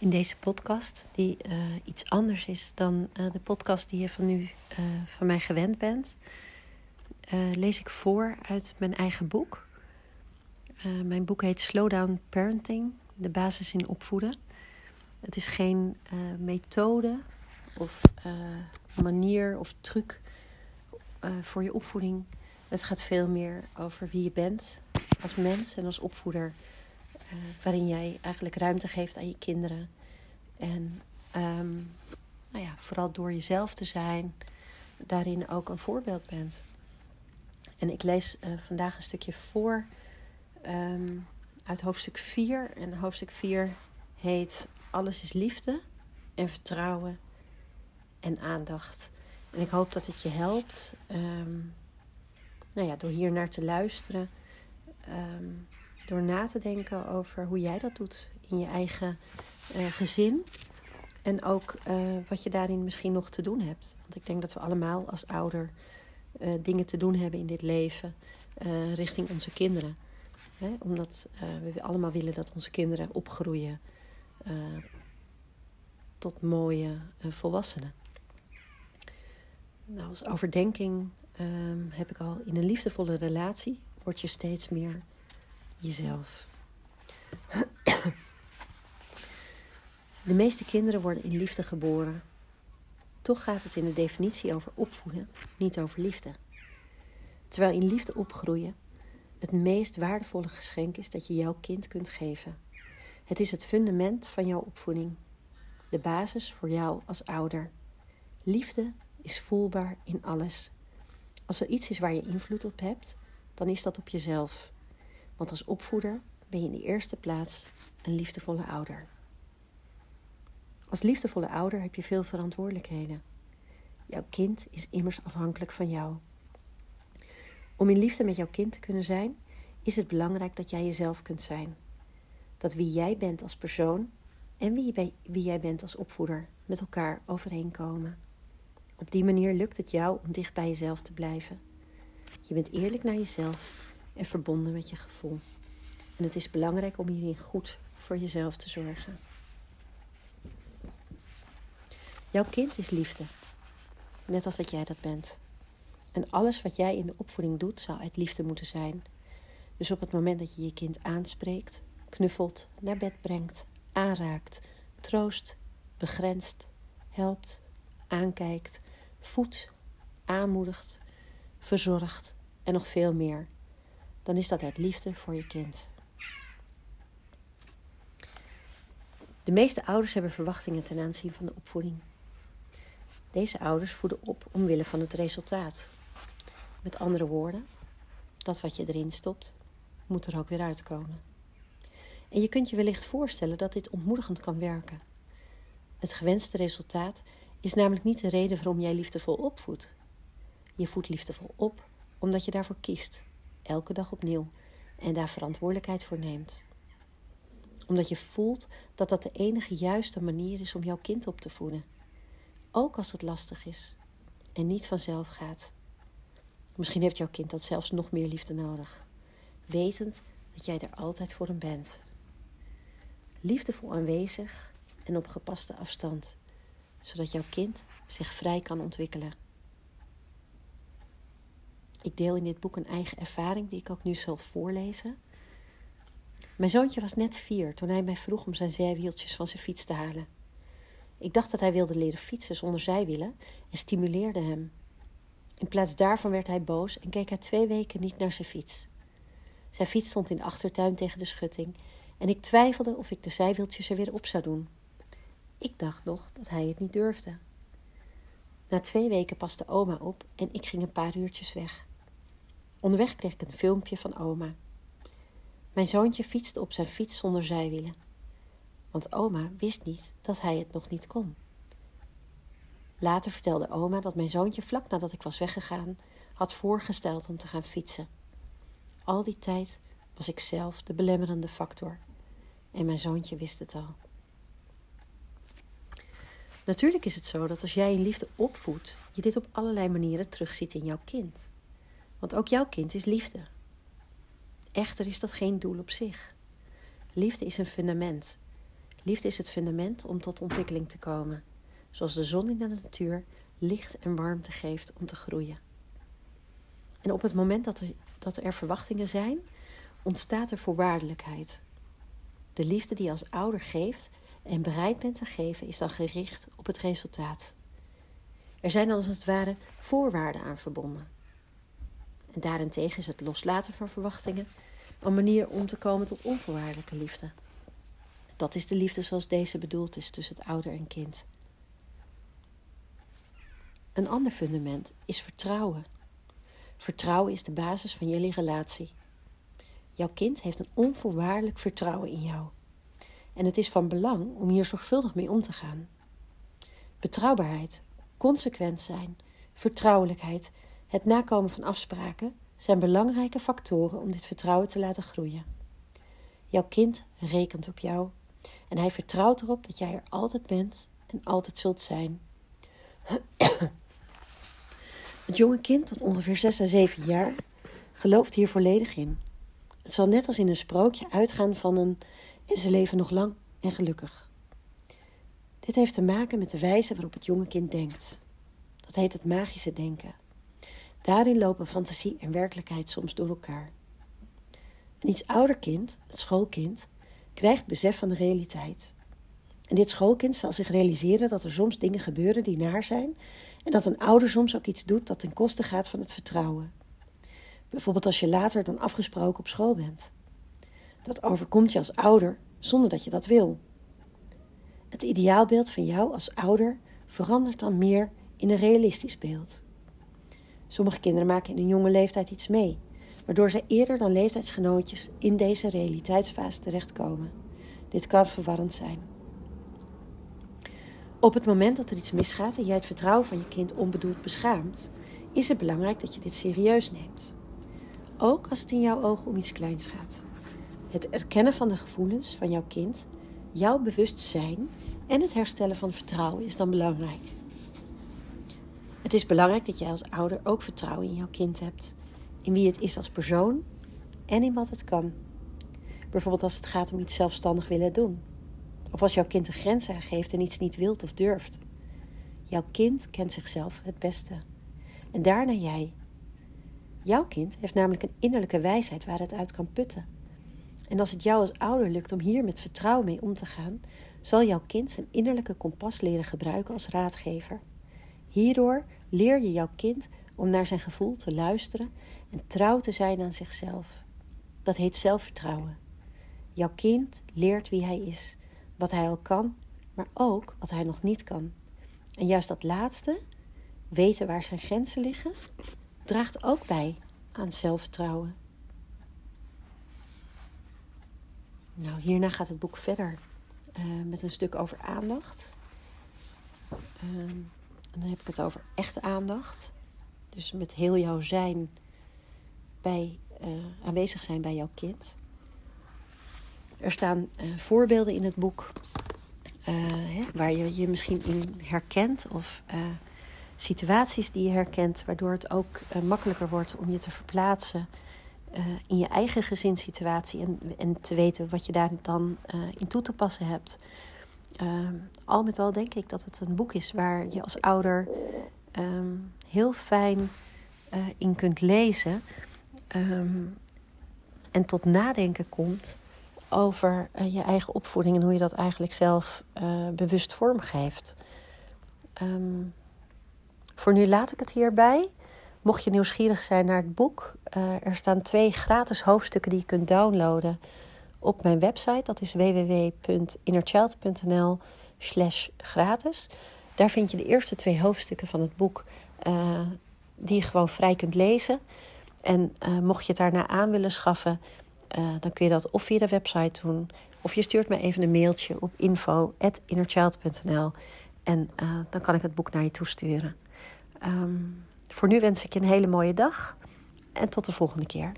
in deze podcast, die uh, iets anders is dan uh, de podcast die je van nu uh, van mij gewend bent, lees ik voor uit mijn eigen boek. mijn boek heet Slow Down Parenting, de basis in opvoeden. Het is geen methode of manier of truc voor je opvoeding. Het gaat veel meer over wie je bent als mens en als opvoeder. Waarin jij eigenlijk ruimte geeft aan je kinderen. En um, nou ja, vooral door jezelf te zijn, daarin ook een voorbeeld bent. En ik lees uh, vandaag een stukje voor um, uit hoofdstuk 4. En hoofdstuk 4 heet Alles is liefde en vertrouwen en aandacht. En ik hoop dat het je helpt um, nou ja, door hier naar te luisteren. Door na te denken over hoe jij dat doet in je eigen gezin. En ook uh, wat je daarin misschien nog te doen hebt. Want ik denk dat we allemaal als ouder uh, dingen te doen hebben in dit leven richting onze kinderen. Omdat we allemaal willen dat onze kinderen opgroeien tot mooie volwassenen. Nou, als overdenking um, heb ik al in een liefdevolle relatie word je steeds meer jezelf. De meeste kinderen worden in liefde geboren. Toch gaat het in de definitie over opvoeden, niet over liefde. Terwijl in liefde opgroeien het meest waardevolle geschenk is dat je jouw kind kunt geven. Het is het fundament van jouw opvoeding, de basis voor jou als ouder. Liefde is voelbaar in alles. Als er iets is waar je invloed op hebt, dan is dat op jezelf. Want als opvoeder ben je in de eerste plaats een liefdevolle ouder. Als liefdevolle ouder heb je veel verantwoordelijkheden. Jouw kind is immers afhankelijk van jou. Om in liefde met jouw kind te kunnen zijn, is het belangrijk dat jij jezelf kunt zijn. Dat wie jij bent als persoon en wie, wie jij bent als opvoeder met elkaar overeenkomen. Op die manier lukt het jou om dicht bij jezelf te blijven. Je bent eerlijk naar jezelf en verbonden met je gevoel. En het is belangrijk om hierin goed voor jezelf te zorgen. Jouw kind is liefde, net als dat jij dat bent. En alles wat jij in de opvoeding doet, zou uit liefde moeten zijn. Dus op het moment dat je je kind aanspreekt, knuffelt, naar bed brengt, aanraakt, troost, begrenst, helpt, aankijkt, voedt, aanmoedigt, verzorgt en nog veel meer, dan is dat uit liefde voor je kind. De meeste ouders hebben verwachtingen ten aanzien van de opvoeding. Deze ouders voeden op omwille van het resultaat. Met andere woorden, dat wat je erin stopt, moet er ook weer uitkomen. En je kunt je wellicht voorstellen dat dit ontmoedigend kan werken. Het gewenste resultaat is namelijk niet de reden waarom jij liefdevol opvoedt. Je voedt liefdevol op omdat je daarvoor kiest, elke dag opnieuw, en daar verantwoordelijkheid voor neemt. Omdat je voelt dat dat de enige juiste manier is om jouw kind op te voeden ook als het lastig is en niet vanzelf gaat. Misschien heeft jouw kind dat zelfs nog meer liefde nodig, wetend dat jij er altijd voor hem bent. Liefdevol aanwezig en op gepaste afstand, zodat jouw kind zich vrij kan ontwikkelen. Ik deel in dit boek een eigen ervaring die ik ook nu zal voorlezen. Mijn zoontje was net vier toen hij mij vroeg om zijn zijwieltjes van zijn fiets te halen. Ik dacht dat hij wilde leren fietsen zonder zijwielen en stimuleerde hem. In plaats daarvan werd hij boos en keek hij twee weken niet naar zijn fiets. Zijn fiets stond in de achtertuin tegen de schutting en ik twijfelde of ik de zijwieltjes er weer op zou doen. Ik dacht nog dat hij het niet durfde. Na twee weken paste oma op en ik ging een paar uurtjes weg. Onderweg kreeg ik een filmpje van oma. Mijn zoontje fietste op zijn fiets zonder zijwielen want oma wist niet dat hij het nog niet kon. Later vertelde oma dat mijn zoontje vlak nadat ik was weggegaan had voorgesteld om te gaan fietsen. Al die tijd was ik zelf de belemmerende factor en mijn zoontje wist het al. Natuurlijk is het zo dat als jij in liefde opvoedt, je dit op allerlei manieren terugziet in jouw kind. Want ook jouw kind is liefde. Echter is dat geen doel op zich. Liefde is een fundament Liefde is het fundament om tot ontwikkeling te komen, zoals de zon in de natuur licht en warmte geeft om te groeien. En op het moment dat er, dat er verwachtingen zijn, ontstaat er voorwaardelijkheid. De liefde die je als ouder geeft en bereid bent te geven, is dan gericht op het resultaat. Er zijn als het ware voorwaarden aan verbonden. En daarentegen is het loslaten van verwachtingen een manier om te komen tot onvoorwaardelijke liefde. Dat is de liefde zoals deze bedoeld is tussen het ouder en kind. Een ander fundament is vertrouwen. Vertrouwen is de basis van jullie relatie. Jouw kind heeft een onvoorwaardelijk vertrouwen in jou. En het is van belang om hier zorgvuldig mee om te gaan. Betrouwbaarheid, consequent zijn, vertrouwelijkheid, het nakomen van afspraken zijn belangrijke factoren om dit vertrouwen te laten groeien. Jouw kind rekent op jou en hij vertrouwt erop dat jij er altijd bent en altijd zult zijn. Het jonge kind tot ongeveer 6 à 7 jaar gelooft hier volledig in. Het zal net als in een sprookje uitgaan van een en ze leven nog lang en gelukkig. Dit heeft te maken met de wijze waarop het jonge kind denkt. Dat heet het magische denken. Daarin lopen fantasie en werkelijkheid soms door elkaar. Een iets ouder kind, het schoolkind, krijgt besef van de realiteit. En dit schoolkind zal zich realiseren dat er soms dingen gebeuren die naar zijn en dat een ouder soms ook iets doet dat ten koste gaat van het vertrouwen. Bijvoorbeeld als je later dan afgesproken op school bent. Dat overkomt je als ouder zonder dat je dat wil. Het ideaalbeeld van jou als ouder verandert dan meer in een realistisch beeld. Sommige kinderen maken in een jonge leeftijd iets mee, waardoor zij eerder dan leeftijdsgenootjes in deze realiteitsfase terechtkomen. Dit kan verwarrend zijn. Op het moment dat er iets misgaat en jij het vertrouwen van je kind onbedoeld beschaamt, is het belangrijk dat je dit serieus neemt. Ook als het in jouw ogen om iets kleins gaat. Het erkennen van de gevoelens van jouw kind, jouw bewustzijn en het herstellen van vertrouwen is dan belangrijk. Het is belangrijk dat jij als ouder ook vertrouwen in jouw kind hebt, in wie het is als persoon en in wat het kan. Bijvoorbeeld als het gaat om iets zelfstandig willen doen. Of als jouw kind een grens aangeeft en iets niet wilt of durft. Jouw kind kent zichzelf het beste. En daarna jij. Jouw kind heeft namelijk een innerlijke wijsheid waar het uit kan putten. En als het jou als ouder lukt om hier met vertrouwen mee om te gaan, zal jouw kind zijn innerlijke kompas leren gebruiken als raadgever. Hierdoor leer je jouw kind om naar zijn gevoel te luisteren en trouw te zijn aan zichzelf. Dat heet zelfvertrouwen. Jouw kind leert wie hij is, wat hij al kan, maar ook wat hij nog niet kan. En juist dat laatste, weten waar zijn grenzen liggen, draagt ook bij aan zelfvertrouwen. Nou, hierna gaat het boek verder uh, met een stuk over aandacht. En dan heb ik het over echte aandacht. Dus met heel jouw zijn bij, uh, aanwezig zijn bij jouw kind. Er staan voorbeelden in het boek hè, waar je je misschien in herkent of situaties die je herkent, waardoor het ook makkelijker wordt om je te verplaatsen in je eigen gezinssituatie en, en te weten wat je daar dan in toe te passen hebt. Uh, al met al denk ik dat het een boek is waar je als ouder um, heel fijn uh, in kunt lezen um, en tot nadenken komt over je eigen opvoeding en hoe je dat eigenlijk zelf bewust vormgeeft. Um, voor nu laat ik het hierbij. Mocht je nieuwsgierig zijn naar het boek, er staan twee gratis hoofdstukken die je kunt downloaden op mijn website. Dat is www.innerchild.nl slash gratis. Daar vind je de eerste twee hoofdstukken van het boek uh, die je gewoon vrij kunt lezen. En uh, mocht je het daarna aan willen schaffen, dan kun je dat of via de website doen... of je stuurt me even een mailtje op info.innerchild.nl en dan kan ik het boek naar je toesturen. Um, voor nu wens ik je een hele mooie dag en tot de volgende keer.